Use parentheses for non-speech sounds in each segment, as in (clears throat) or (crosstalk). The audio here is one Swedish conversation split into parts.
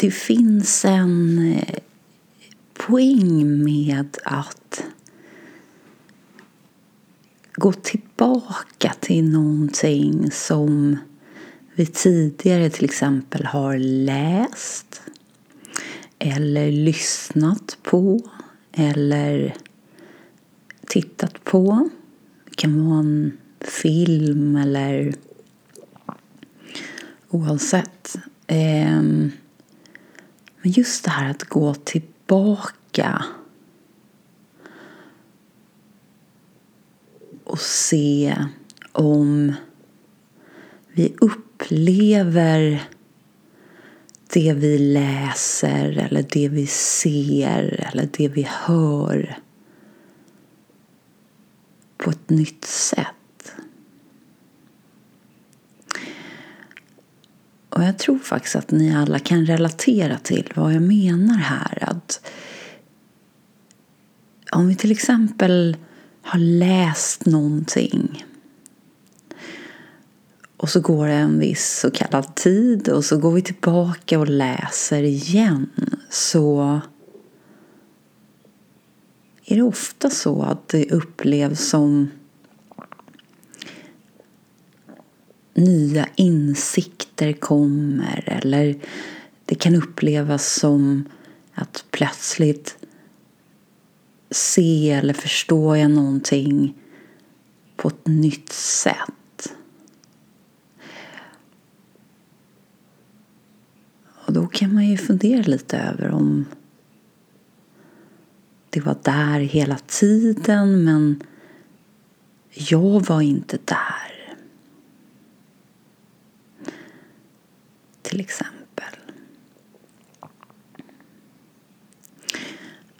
det finns en eh, poäng med att gå tillbaka till någonting som vi tidigare till exempel har läst eller lyssnat på eller tittat på. Det kan vara en film eller oavsett. Ehm, men just det här att gå tillbaka och se om vi upplever det vi läser eller det vi ser eller det vi hör på ett nytt sätt. Och jag tror faktiskt att ni alla kan relatera till vad jag menar här. Att om vi till exempel har läst någonting och så går det en viss så kallad tid och så går vi tillbaka och läser igen så är det ofta så att det upplevs som nya insikter kommer eller det kan upplevas som att plötsligt se eller förstå jag någonting på ett nytt sätt. Och då kan man ju fundera lite över om det var där hela tiden men jag var inte där. Till exempel.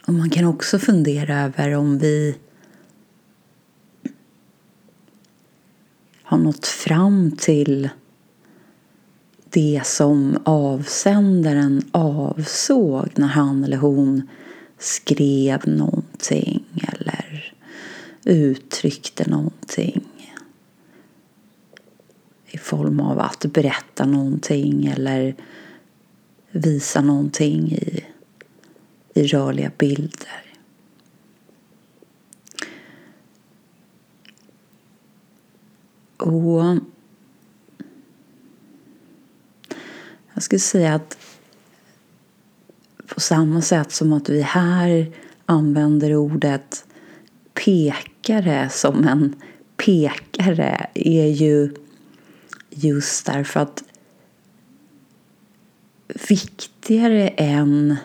Och man kan också fundera över om vi har nått fram till det som avsändaren avsåg när han eller hon skrev någonting eller uttryckte någonting i form av att berätta någonting eller visa någonting i, i rörliga bilder. Och jag skulle säga att på samma sätt som att vi här använder ordet pekare som en pekare är ju just därför att viktigare än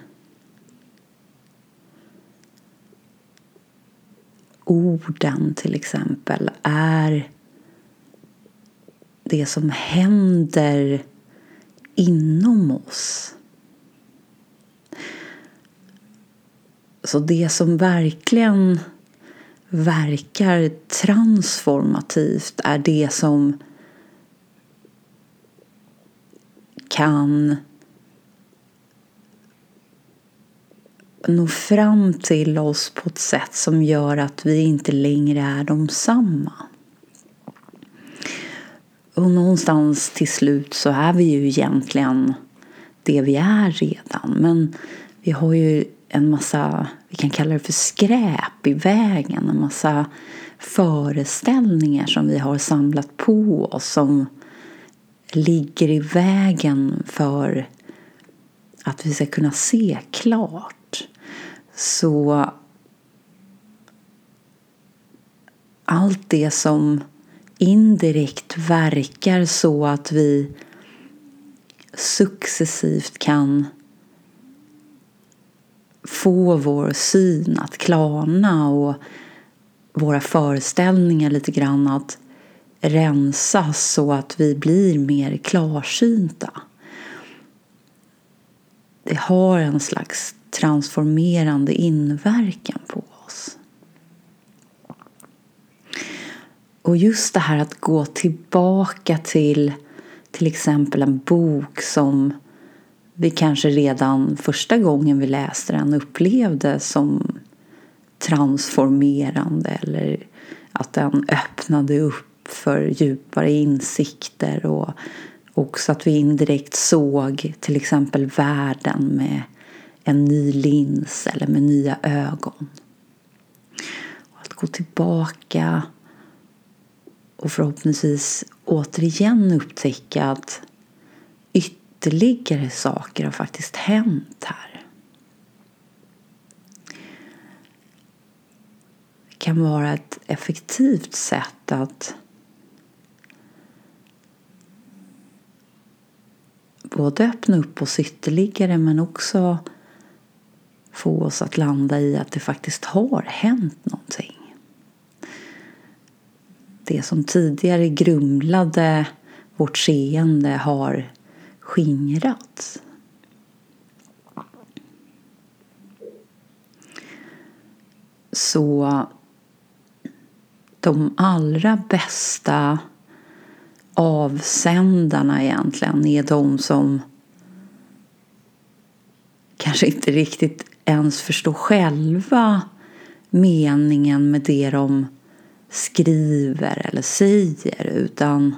orden till exempel är det som händer inom oss. Så det som verkligen verkar transformativt är det som kan nå fram till oss på ett sätt som gör att vi inte längre är de samma. Och någonstans till slut så är vi ju egentligen det vi är redan. Men vi har ju en massa, vi kan kalla det för skräp i vägen. En massa föreställningar som vi har samlat på oss som ligger i vägen för att vi ska kunna se klart. Så allt det som indirekt verkar så att vi successivt kan få vår syn att klarna och våra föreställningar lite grann att rensas så att vi blir mer klarsynta. Det har en slags transformerande inverkan på oss. Och just det här att gå tillbaka till till exempel en bok som vi kanske redan första gången vi läste den upplevde som transformerande eller att den öppnade upp för djupare insikter och också att vi indirekt såg till exempel världen med en ny lins eller med nya ögon. Att gå tillbaka och förhoppningsvis återigen upptäcka att ytterligare saker har faktiskt hänt här. Det kan vara ett effektivt sätt att både öppna upp oss ytterligare men också få oss att landa i att det faktiskt har hänt någonting. Det som tidigare grumlade vårt seende har skingrats. Så de allra bästa avsändarna egentligen. Är de som kanske inte riktigt ens förstår själva meningen med det de skriver eller säger utan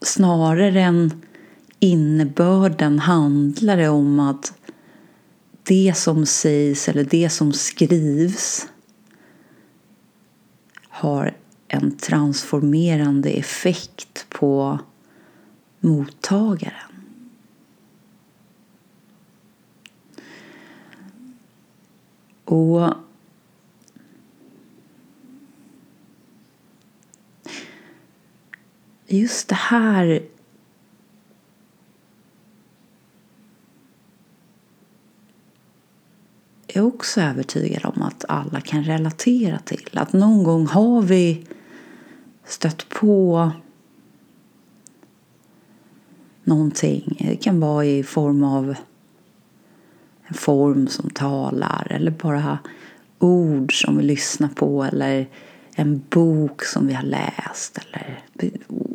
snarare än innebörden handlar det om att det som sägs eller det som skrivs har en transformerande effekt på mottagaren. Och just det här är också övertygad om att alla kan relatera till. Att någon gång har vi stött på någonting. Det kan vara i form av en form som talar eller bara ord som vi lyssnar på eller en bok som vi har läst. Eller,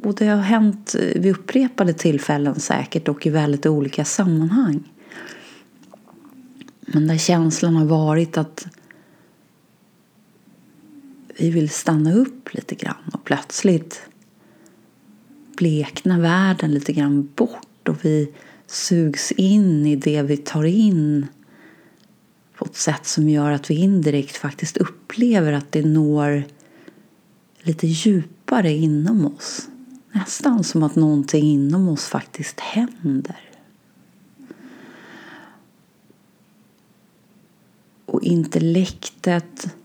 och det har hänt vid upprepade tillfällen säkert och i väldigt olika sammanhang. Men där känslan har varit att vi vill stanna upp lite grann och plötsligt bleknar världen lite grann bort och vi sugs in i det vi tar in på ett sätt som gör att vi indirekt faktiskt upplever att det når lite djupare inom oss. Nästan som att någonting inom oss faktiskt händer. Och intellektet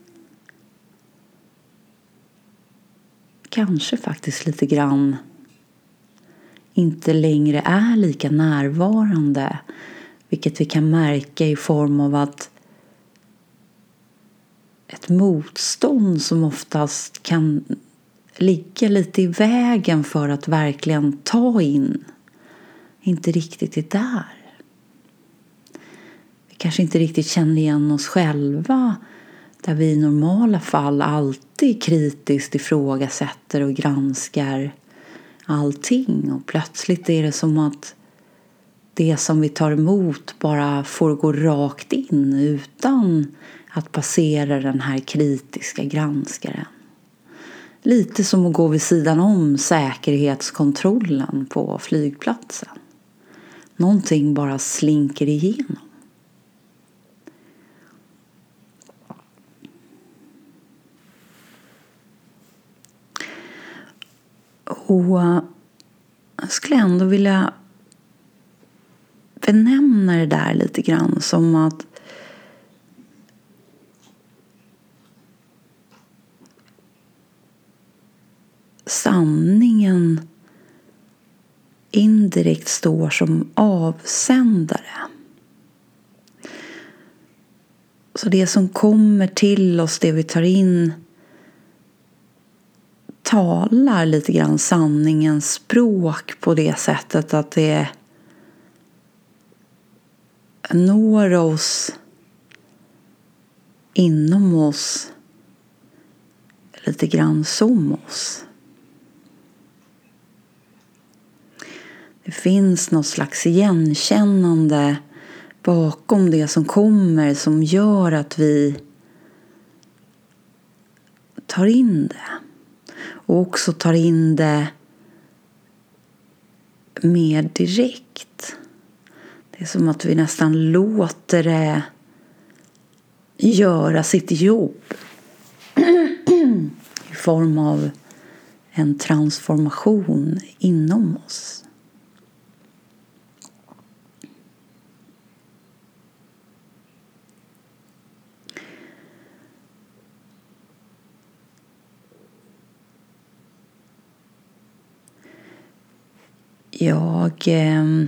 kanske faktiskt lite grann inte längre är lika närvarande. Vilket vi kan märka i form av att ett motstånd som oftast kan ligga lite i vägen för att verkligen ta in inte riktigt är där. Kanske inte riktigt känner igen oss själva där vi i normala fall alltid kritiskt ifrågasätter och granskar allting och plötsligt är det som att det som vi tar emot bara får gå rakt in utan att passera den här kritiska granskaren. Lite som att gå vid sidan om säkerhetskontrollen på flygplatsen. Någonting bara slinker igenom. Och jag skulle ändå vilja benämna det där lite grann som att sanningen indirekt står som avsändare. Så det som kommer till oss, det vi tar in talar lite grann sanningens språk på det sättet att det når oss inom oss lite grann som oss. Det finns något slags igenkännande bakom det som kommer som gör att vi tar in det. Och också tar in det mer direkt. Det är som att vi nästan låter det göra sitt jobb (clears throat) i form av en transformation inom oss. Jag eh,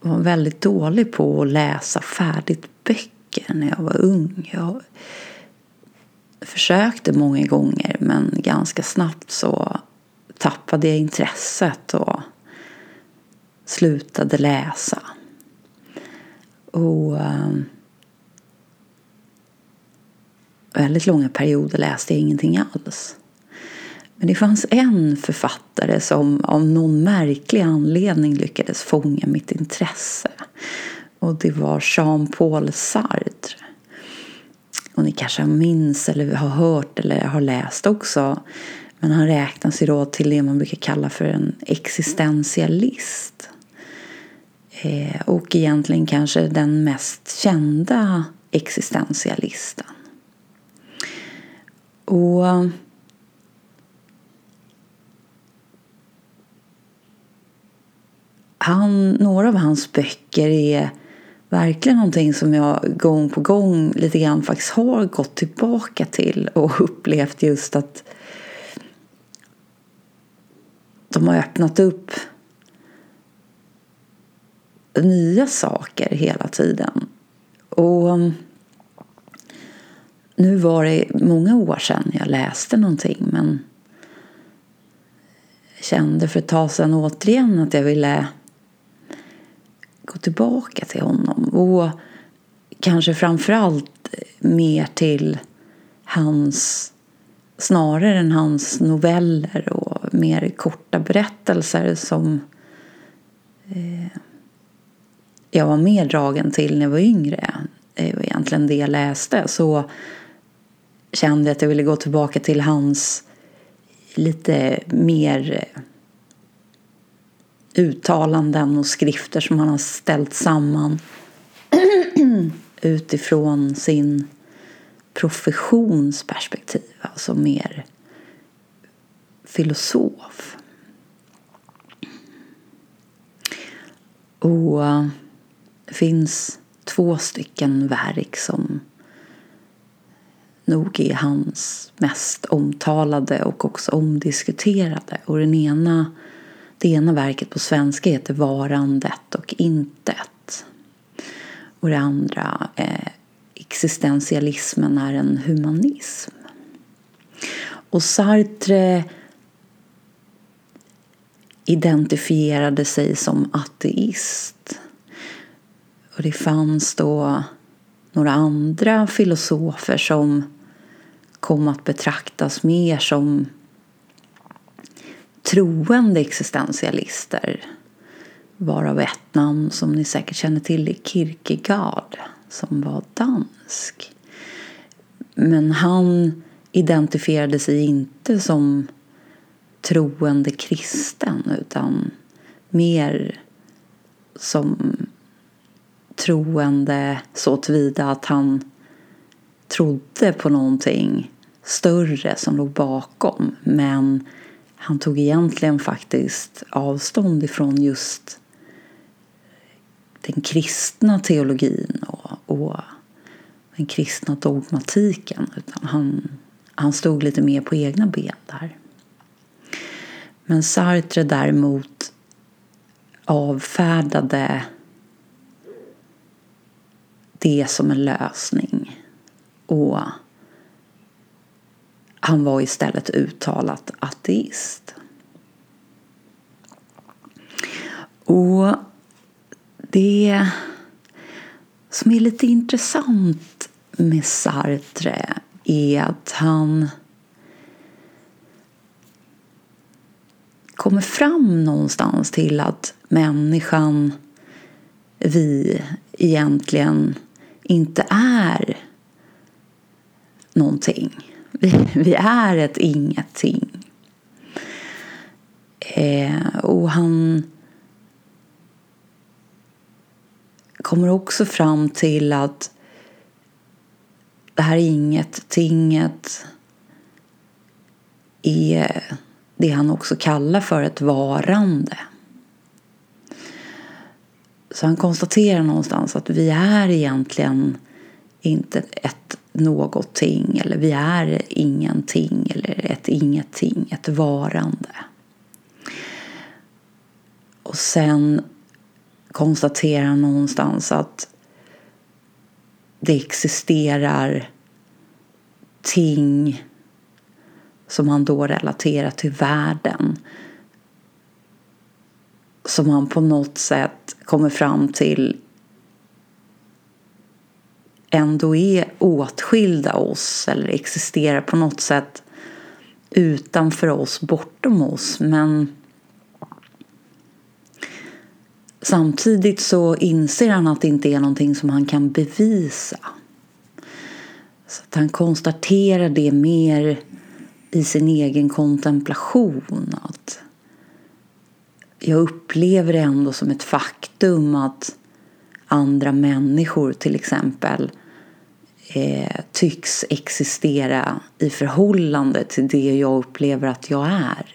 var väldigt dålig på att läsa färdigt böcker när jag var ung. Jag försökte många gånger men ganska snabbt så tappade jag intresset och slutade läsa. Och eh, väldigt långa perioder läste jag ingenting alls. Men det fanns en författare som av någon märklig anledning lyckades fånga mitt intresse. Och det var Jean-Paul Sartre. Och ni kanske minns eller har hört eller har läst också. Men han räknas ju då till det man brukar kalla för en existentialist. Eh, och egentligen kanske den mest kända existentialisten. Och han, några av hans böcker är verkligen någonting som jag gång på gång lite grann faktiskt har gått tillbaka till och (laughs) upplevt just att de har öppnat upp nya saker hela tiden. Och um, nu var det många år sedan jag läste någonting men jag kände för ett tag sedan återigen att jag ville gå tillbaka till honom. Och kanske framförallt mer till hans, snarare än hans noveller och mer korta berättelser som eh, jag var mer dragen till när jag var yngre. Det var egentligen det jag läste. Så kände jag att jag ville gå tillbaka till hans lite mer eh, uttalanden och skrifter som han har ställt samman utifrån sin professions perspektiv, alltså mer filosof. Och eh, det finns två stycken verk som nog är hans mest omtalade och också omdiskuterade. Och den ena det ena verket på svenska heter Varandet och intet. Och det andra, eh, Existentialismen är en humanism. Och Sartre identifierade sig som ateist. Och det fanns då några andra filosofer som kom att betraktas mer som troende existentialister. Varav ett namn som ni säkert känner till är Kierkegaard som var dansk. Men han identifierade sig inte som troende kristen utan mer som troende så tillvida att han trodde på någonting större som låg bakom men han tog egentligen faktiskt avstånd ifrån just den kristna teologin och, och den kristna dogmatiken. Utan han, han stod lite mer på egna ben där. Men Sartre däremot avfärdade det som en lösning. Och han var istället uttalat ateist. Och det som är lite intressant med Sartre är att han kommer fram någonstans till att människan, vi egentligen inte är någonting. Vi, vi är ett ingenting. Eh, och han kommer också fram till att det här inget tinget är det han också kallar för ett varande. Så han konstaterar någonstans att vi är egentligen inte ett någonting eller vi är ingenting eller ett ingenting, ett varande. Och sen konstaterar han någonstans att det existerar ting som han då relaterar till världen som han på något sätt kommer fram till ändå är åtskilda oss eller existerar på något sätt utanför oss, bortom oss. Men samtidigt så inser han att det inte är någonting som han kan bevisa. Så att han konstaterar det mer i sin egen kontemplation. Att jag upplever det ändå som ett faktum att andra människor till exempel eh, tycks existera i förhållande till det jag upplever att jag är.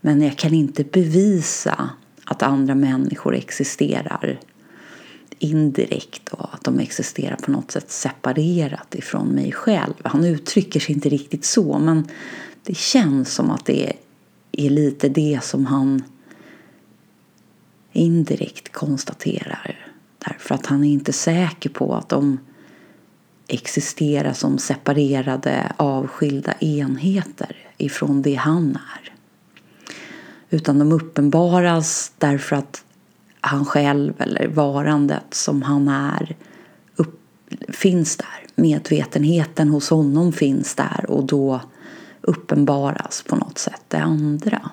Men jag kan inte bevisa att andra människor existerar indirekt och att de existerar på något sätt separerat ifrån mig själv. Han uttrycker sig inte riktigt så men det känns som att det är lite det som han indirekt konstaterar. Därför att han är inte säker på att de existera som separerade avskilda enheter ifrån det han är. Utan de uppenbaras därför att han själv eller varandet som han är upp, finns där. Medvetenheten hos honom finns där och då uppenbaras på något sätt det andra.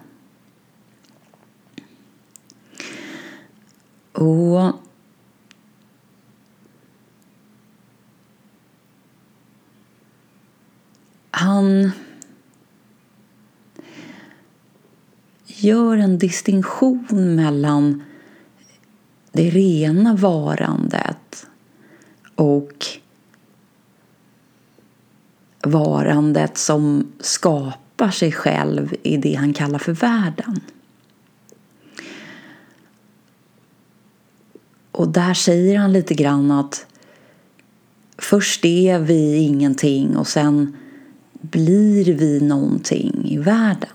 Och han gör en distinktion mellan det rena varandet och varandet som skapar sig själv i det han kallar för världen. Och där säger han lite grann att först är vi ingenting och sen blir vi någonting i världen.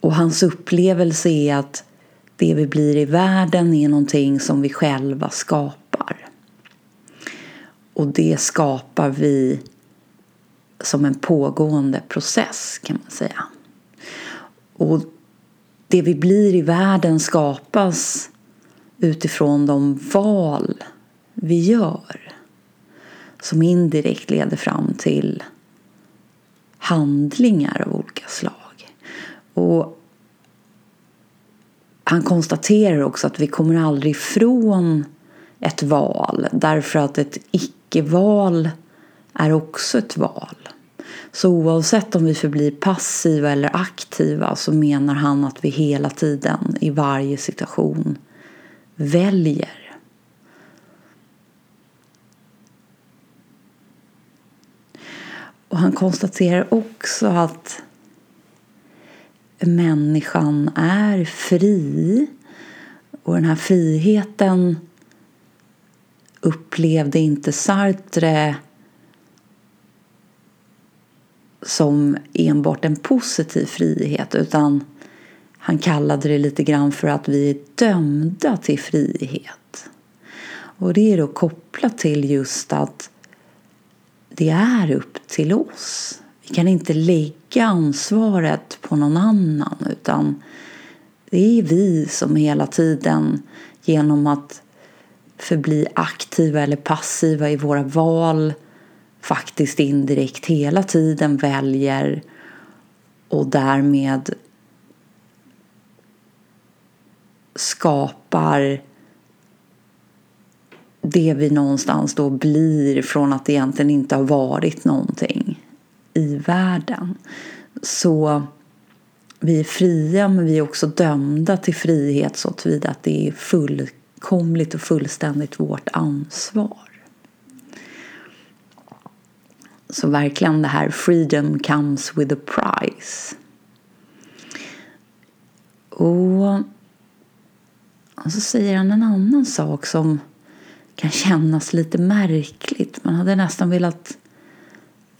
Och hans upplevelse är att det vi blir i världen är någonting som vi själva skapar. Och det skapar vi som en pågående process kan man säga. Och det vi blir i världen skapas utifrån de val vi gör som indirekt leder fram till handlingar av olika slag. Och han konstaterar också att vi kommer aldrig ifrån ett val därför att ett icke-val är också ett val. Så oavsett om vi förblir passiva eller aktiva så menar han att vi hela tiden i varje situation väljer. Och han konstaterar också att människan är fri och den här friheten upplevde inte Sartre som enbart en positiv frihet utan han kallade det lite grann för att vi är dömda till frihet. Och det är då kopplat till just att det är upp till oss. Vi kan inte lägga ansvaret på någon annan utan det är vi som hela tiden genom att förbli aktiva eller passiva i våra val faktiskt indirekt hela tiden väljer och därmed skapar det vi någonstans då blir från att det egentligen inte har varit någonting i världen. Så vi är fria men vi är också dömda till frihet så tillvida att det är fullkomligt och fullständigt vårt ansvar. Så verkligen det här freedom comes with a price. Och, och så säger han en annan sak som kan kännas lite märkligt. Man hade nästan velat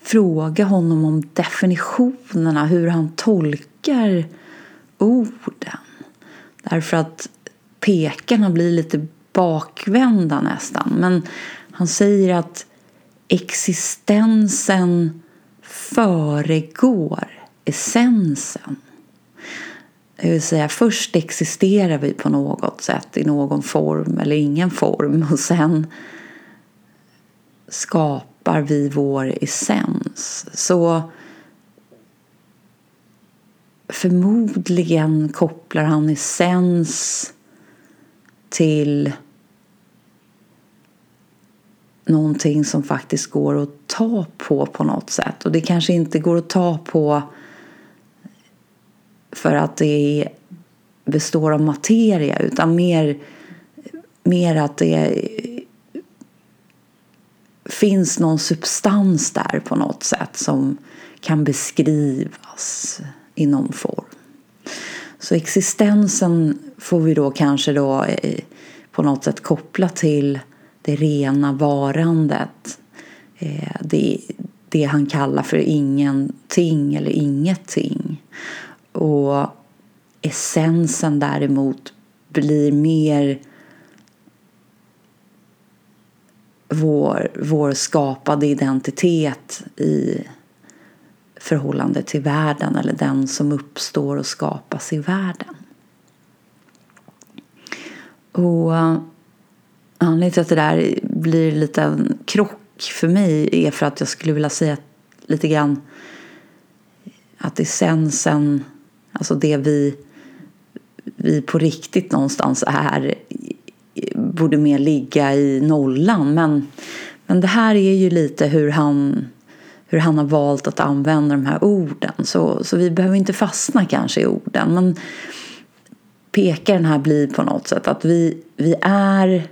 fråga honom om definitionerna, hur han tolkar orden. Därför att pekarna blir lite bakvända nästan. Men han säger att existensen föregår essensen. Det vill säga först existerar vi på något sätt i någon form eller ingen form (laughs) och sen skapar vi vår essens. Så förmodligen kopplar han essens till någonting som faktiskt går att ta på på något sätt. Och det kanske inte går att ta på för att det består av materia utan mer, mer att det finns någon substans där på något sätt som kan beskrivas i någon form. Så existensen får vi då kanske då eh, på något sätt koppla till det rena varandet. Eh, det, det han kallar för ingenting eller ingenting. Och essensen däremot blir mer vår, vår skapade identitet i förhållande till världen eller den som uppstår och skapas i världen. Och eh, anledningen till att det där blir lite en krock för mig är för att jag skulle vilja säga lite grann att essensen Alltså det vi, vi på riktigt någonstans är borde mer ligga i nollan. Men, men det här är ju lite hur han, hur han har valt att använda de här orden. Så, så vi behöver inte fastna kanske i orden. Men pekaren här blir på något sätt att vi, vi är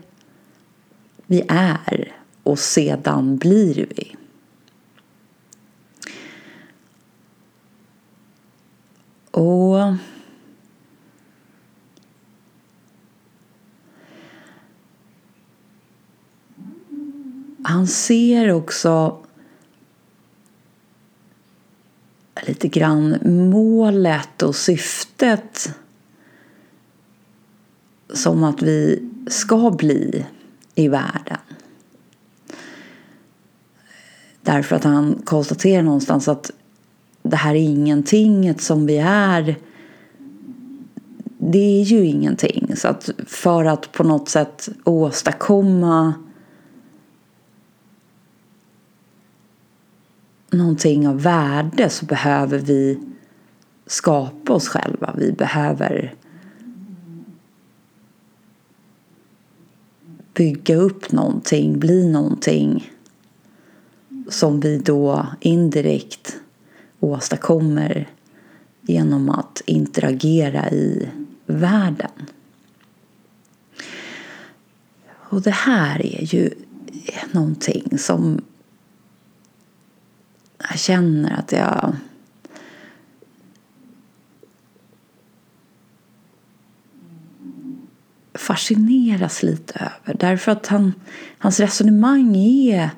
vi är och sedan blir vi. Och han ser också lite grann målet och syftet som att vi ska bli i världen. Därför att han konstaterar någonstans att det här ingentinget som vi är det är ju ingenting. Så att för att på något sätt åstadkomma någonting av värde så behöver vi skapa oss själva. Vi behöver bygga upp någonting, bli någonting som vi då indirekt åstadkommer genom att interagera i världen. Och det här är ju någonting som jag känner att jag fascineras lite över. Därför att han, hans resonemang är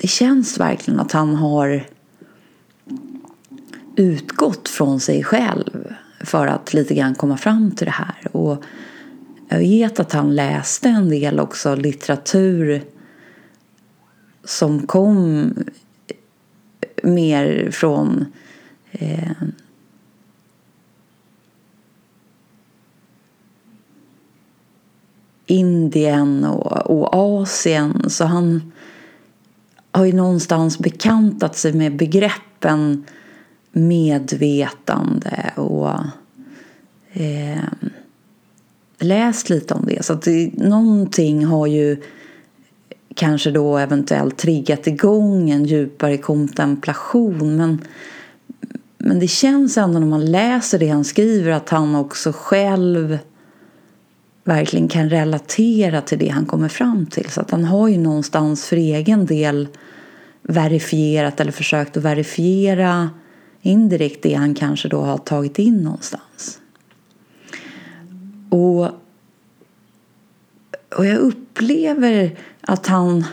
det känns verkligen att han har utgått från sig själv för att lite grann komma fram till det här. Och jag vet att han läste en del också litteratur som kom mer från eh, Indien och, och Asien. Så han har ju någonstans bekantat sig med begreppen medvetande och eh, läst lite om det. Så att det, någonting har ju kanske då eventuellt triggat igång en djupare kontemplation. Men, men det känns ändå när man läser det han skriver att han också själv verkligen kan relatera till det han kommer fram till. Så att han har ju någonstans för egen del verifierat eller försökt att verifiera indirekt det han kanske då har tagit in någonstans. Och, och jag upplever att han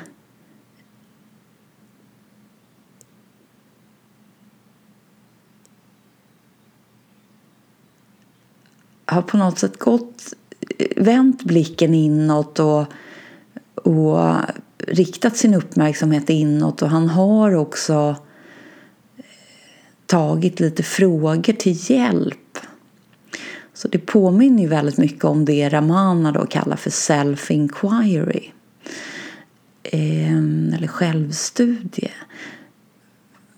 har på något sätt gått, vänt blicken inåt och, och riktat sin uppmärksamhet inåt och han har också tagit lite frågor till hjälp. Så det påminner ju väldigt mycket om det Ramana då kallar för self-inquiry. Ehm, eller självstudie.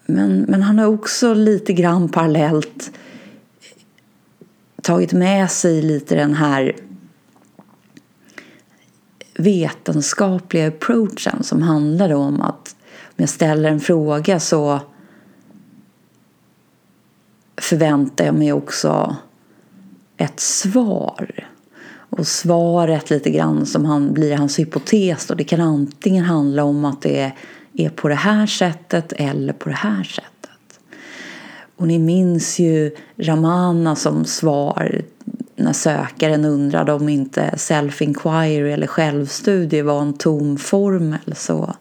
Men, men han har också lite grann parallellt tagit med sig lite den här vetenskapliga approachen som handlar om att om jag ställer en fråga så förväntar jag mig också ett svar. Och svaret lite grann som han, blir hans hypotes då. Det kan antingen handla om att det är på det här sättet eller på det här sättet. Och ni minns ju Ramana som svar när sökaren undrade om inte self-inquiry eller självstudie var en tom formel så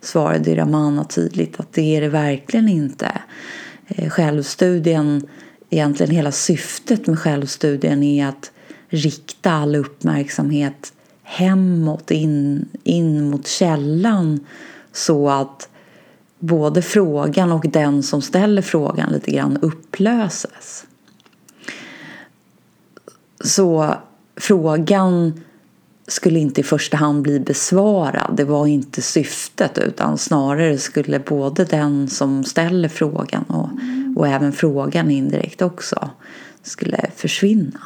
svarade Ramana tydligt att det är det verkligen inte. Eh, självstudien, egentligen hela syftet med självstudien är att rikta all uppmärksamhet hemåt, in, in mot källan så att både frågan och den som ställer frågan lite grann upplöses. Så frågan skulle inte i första hand bli besvarad. Det var inte syftet utan snarare skulle både den som ställer frågan och, och även frågan indirekt också skulle försvinna.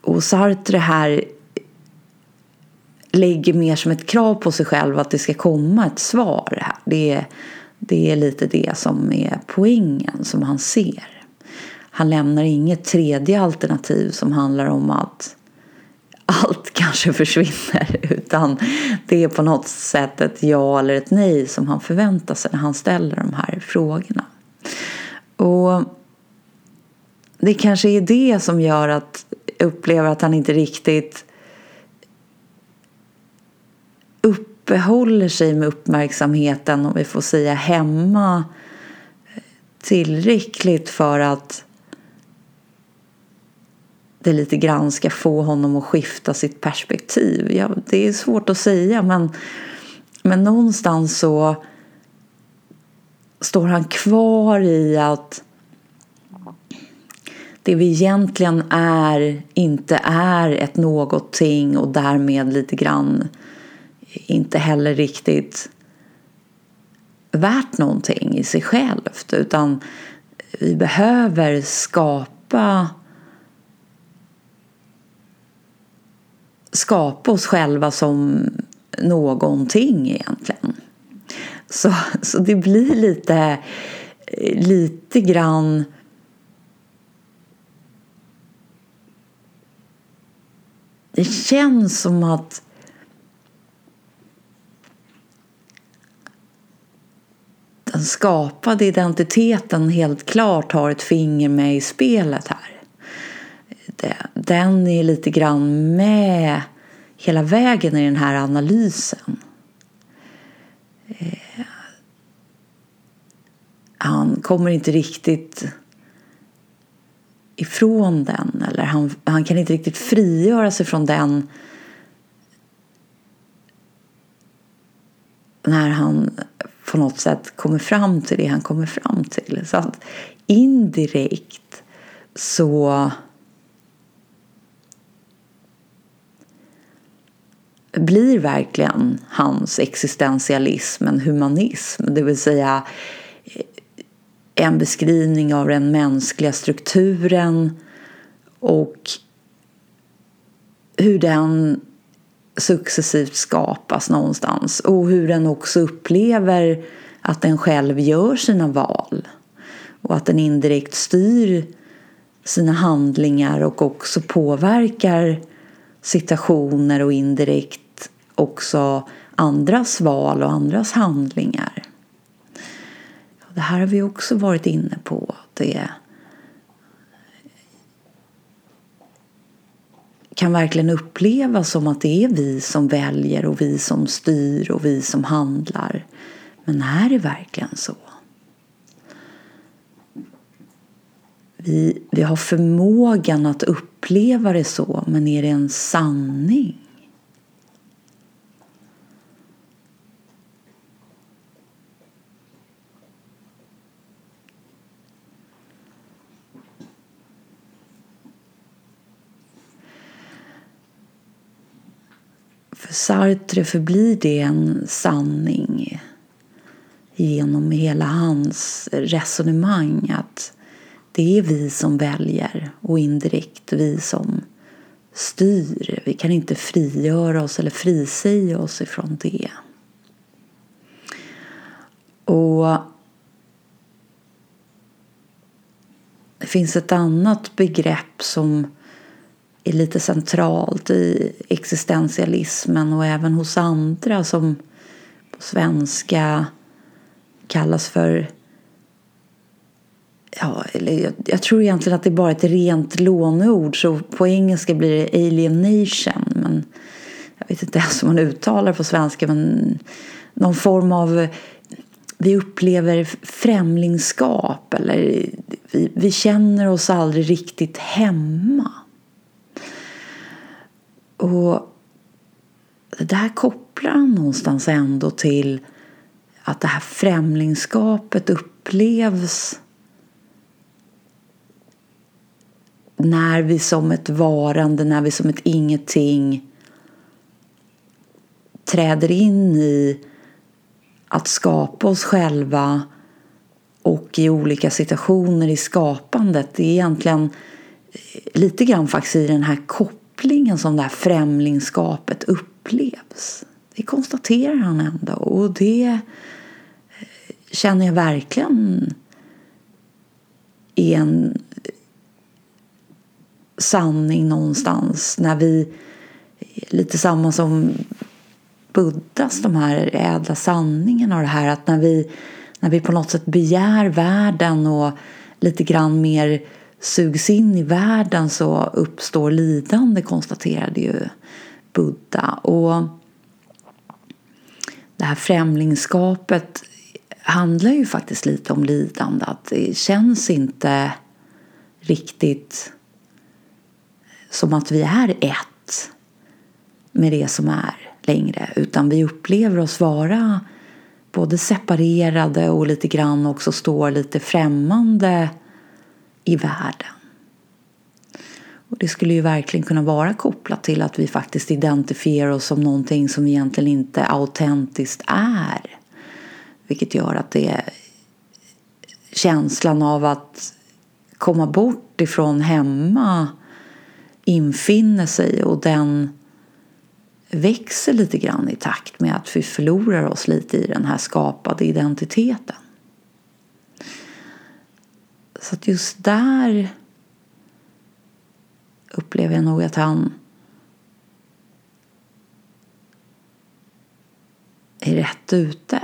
Och Sartre här lägger mer som ett krav på sig själv att det ska komma ett svar här. Det det är lite det som är poängen som han ser. Han lämnar inget tredje alternativ som handlar om att allt (laughs) kanske försvinner utan det är på något sätt ett ja eller ett nej som han förväntar sig när han ställer de här frågorna. Och det kanske är det som gör att jag upplever att han inte riktigt uppehåller sig med uppmärksamheten, om vi får säga hemma tillräckligt för att det lite grann ska få honom att skifta sitt perspektiv. Ja, det är svårt att säga men, men någonstans så står han kvar i att det vi egentligen är inte är ett någonting och därmed lite grann inte heller riktigt värt någonting i sig självt utan vi behöver skapa skapa oss själva som någonting egentligen. Så, så det blir lite, lite grann Det känns som att den skapade identiteten helt klart har ett finger med i spelet här Eh, den är lite grann med hela vägen i den här analysen. Eh, han kommer inte riktigt ifrån den eller han, han kan inte riktigt frigöra sig från den när han på något sätt kommer fram till det han kommer fram till. Så att indirekt så blir verkligen hans existentialism en humanism, det vill säga eh, en beskrivning av den mänskliga strukturen och hur den successivt skapas någonstans och hur den också upplever att den själv gör sina val och att den indirekt styr sina handlingar och också påverkar situationer och indirekt också andras val och andras handlingar. Det här har vi också varit inne på. Det kan verkligen upplevas som att det är vi som väljer och vi som styr och vi som handlar. Men är det verkligen så? Vi, vi har förmågan att uppleva Uppleva det så, men är det en sanning? För Sartre förblir det en sanning genom hela hans resonemang att det är vi som väljer och indirekt vi som styr. Vi kan inte frigöra oss eller frisäga oss ifrån det. Och det finns ett annat begrepp som är lite centralt i existentialismen och även hos andra som på svenska kallas för Ja, eller jag, jag, tror egentligen att det är bara ett rent låneord så på engelska blir det alienation men jag vet inte ens hur man uttalar det på svenska men någon form av vi upplever främlingskap eller vi, vi känner oss aldrig riktigt hemma. Och det där kopplar han någonstans ändå till att det här främlingskapet upplevs när vi som ett varande, när vi som ett ingenting träder in i att skapa oss själva och i olika situationer i skapandet. Det är egentligen eh, lite grann faktiskt i den här kopplingen som det här främlingskapet upplevs. Det konstaterar han ändå och det eh, känner jag verkligen är en sanning någonstans när vi lite samma som Buddhas de här ädla sanningarna och det här att när vi, när vi på något sätt begär världen och lite grann mer sugs in i världen så uppstår lidande konstaterade ju Buddha. Och det här främlingskapet handlar ju faktiskt lite om lidande. Att det känns inte riktigt som att vi är ett med det som är längre utan vi upplever oss vara både separerade och lite grann också står lite främmande i världen. Och det skulle ju verkligen kunna vara kopplat till att vi faktiskt identifierar oss som någonting som vi egentligen inte autentiskt är. Vilket gör att det är känslan av att komma bort ifrån hemma infinner sig och den växer lite grann i takt med att vi förlorar oss lite i den här skapade identiteten. Så att just där upplever jag nog att han är rätt ute.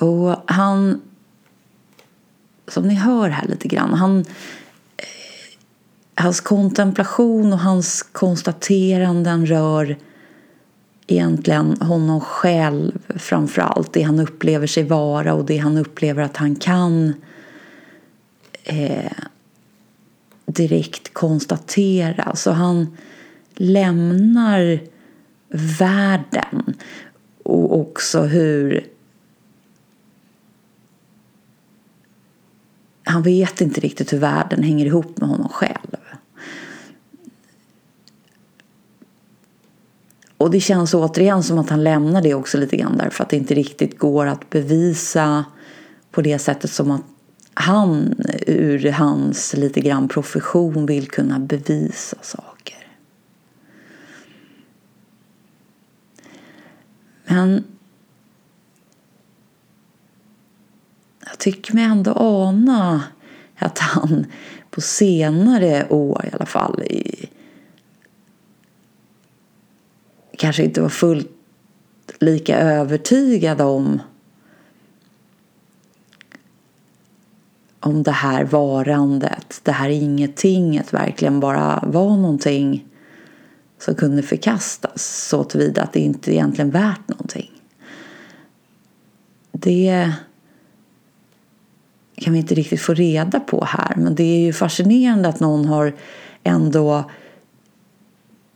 Och han, som ni hör här lite grann, han, eh, hans kontemplation och hans konstateranden rör egentligen honom själv framför allt. Det han upplever sig vara och det han upplever att han kan eh, direkt konstatera. Så han lämnar världen och också hur han vet inte riktigt hur världen hänger ihop med honom själv. och det känns återigen som att han lämnar det också lite grann därför att det inte riktigt går att bevisa på det sättet som att han ur hans lite grann profession vill kunna bevisa saker. Men jag tycker mig ändå ana att han på senare år i alla fall i, kanske inte var fullt lika övertygad om om det här varandet, det här ingentinget verkligen bara var någonting som kunde förkastas så tillvida att det inte egentligen värt någonting. Det kan vi inte riktigt få reda på här men det är ju fascinerande att någon har ändå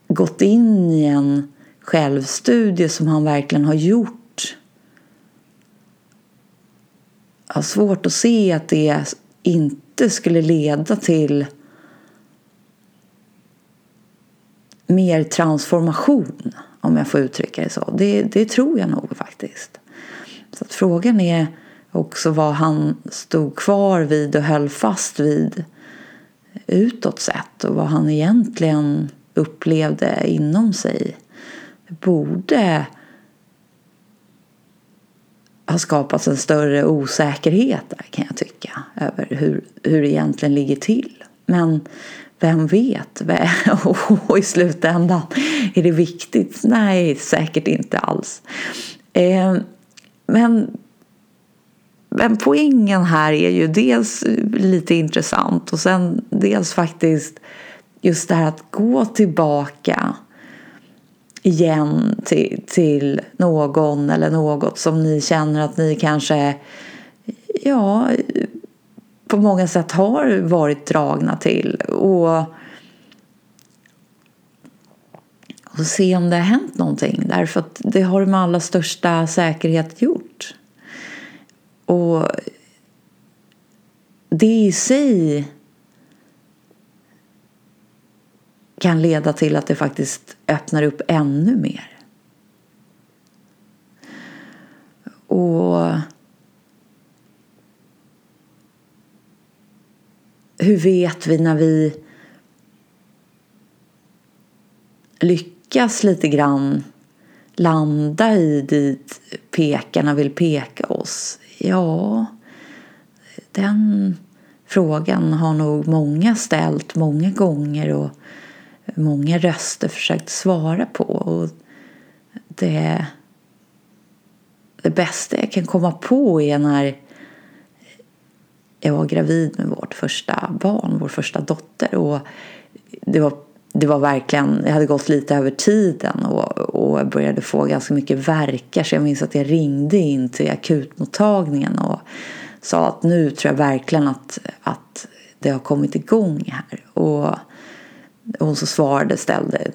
gått in i en självstudie som han verkligen har gjort. Jag har svårt att se att det inte skulle leda till mer transformation, om jag får uttrycka det så. Det, det tror jag nog faktiskt. Så att frågan är också vad han stod kvar vid och höll fast vid utåt sett och vad han egentligen upplevde inom sig. Det borde ha skapats en större osäkerhet där kan jag tycka över hur, hur det egentligen ligger till. Men vem vet? (laughs) Och i slutändan, är det viktigt? Nej, säkert inte alls. Eh, men, men poängen här är ju dels eh, lite intressant och sen dels faktiskt just det här att gå tillbaka igen till, till någon eller något som ni känner att ni kanske ja, på många sätt har varit dragna till. Och, och se om det har hänt någonting. Därför att det har det med allra största säkerhet gjort. Och det i sig kan leda till att det faktiskt öppnar upp ännu mer. Och hur vet vi när vi lyckas lite grann landa i dit pekarna vill peka oss? Ja, den frågan har nog många ställt många gånger och många röster försökt svara på. Och det, det bästa jag kan komma på är när jag var gravid med vårt första barn, vår första dotter. Och det var, det var verkligen, jag hade gått lite över tiden och, och jag började få ganska mycket verkar. Så jag minns att jag ringde in till akutmottagningen och sa att nu tror jag verkligen att, att det har kommit igång här. Och hon så svarade, ställde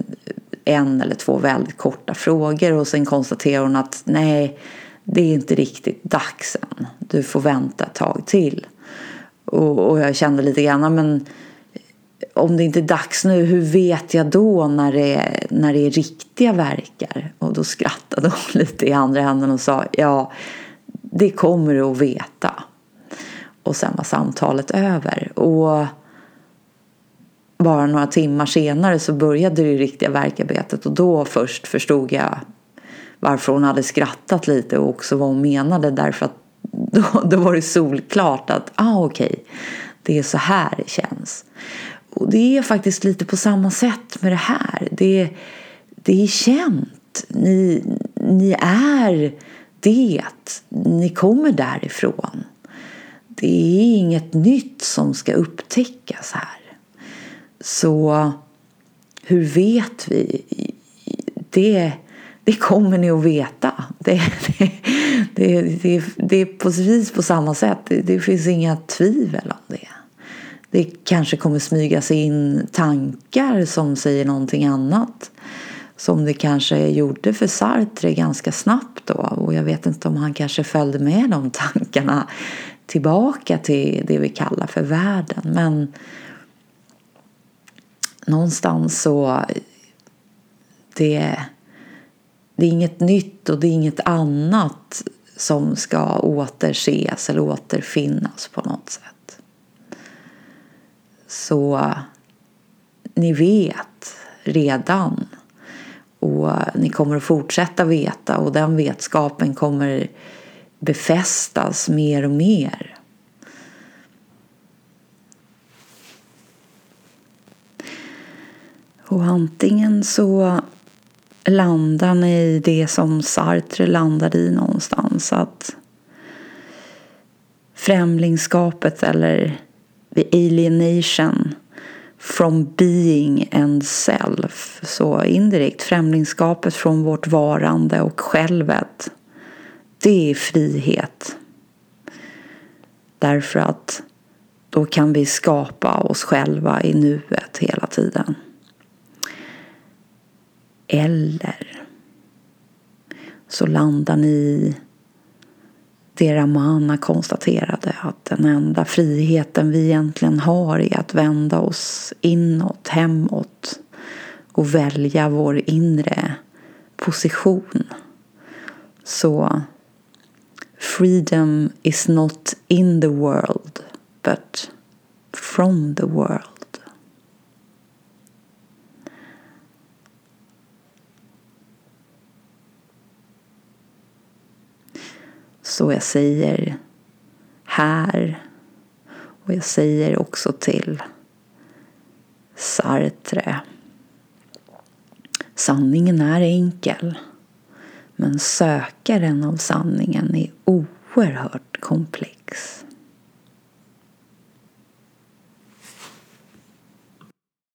en eller två väldigt korta frågor och sen konstaterade hon att nej, det är inte riktigt dags än. Du får vänta ett tag till. Och, och jag kände lite grann, men om det inte är dags nu, hur vet jag då när det är, när det är riktiga verkar? Och då skrattade hon (laughs) lite i andra händen och sa, ja, det kommer du att veta. Och sen var samtalet över. Och bara några timmar senare så började det riktiga verkarbetet och då först förstod jag varför hon hade skrattat lite och också vad hon menade därför att (laughs) då, då var det solklart att ah, okej, okay, det är så här det känns. Och det är faktiskt lite på samma sätt med det här. Det, det är känt. Ni, ni är det. Ni kommer därifrån. Det är inget nytt som ska upptäckas här. Så hur vet vi? Det, det kommer ni att veta. Det, det, det, det, är precis på samma sätt. Det, finns inga tvivel om det. Det kanske kommer smyga sig in tankar som säger någonting annat. Som det kanske gjorde för Sartre ganska snabbt då. Och jag vet inte om han kanske följde med de tankarna tillbaka till det vi kallar för världen. Men någonstans så det, det är inget nytt och det är inget annat som ska återses eller återfinnas på något sätt. Så ni vet redan och ni kommer att fortsätta veta och den vetskapen kommer befästas mer och mer. Och antingen så landar ni i det som Sartre landade i någonstans. Att främlingskapet eller the alienation from being and self. Så indirekt främlingskapet från vårt varande och självet. Det är frihet. Därför att då kan vi skapa oss själva i nuet hela tiden. Eller så landar ni i det Ramana konstaterade att den enda friheten vi egentligen har är att vända oss inåt, hemåt och välja vår inre position. Så freedom is not in the world but from the world. Så jag säger här och jag säger också till Sartre. Sanningen är enkel. Men sökaren av sanningen är oerhört komplex.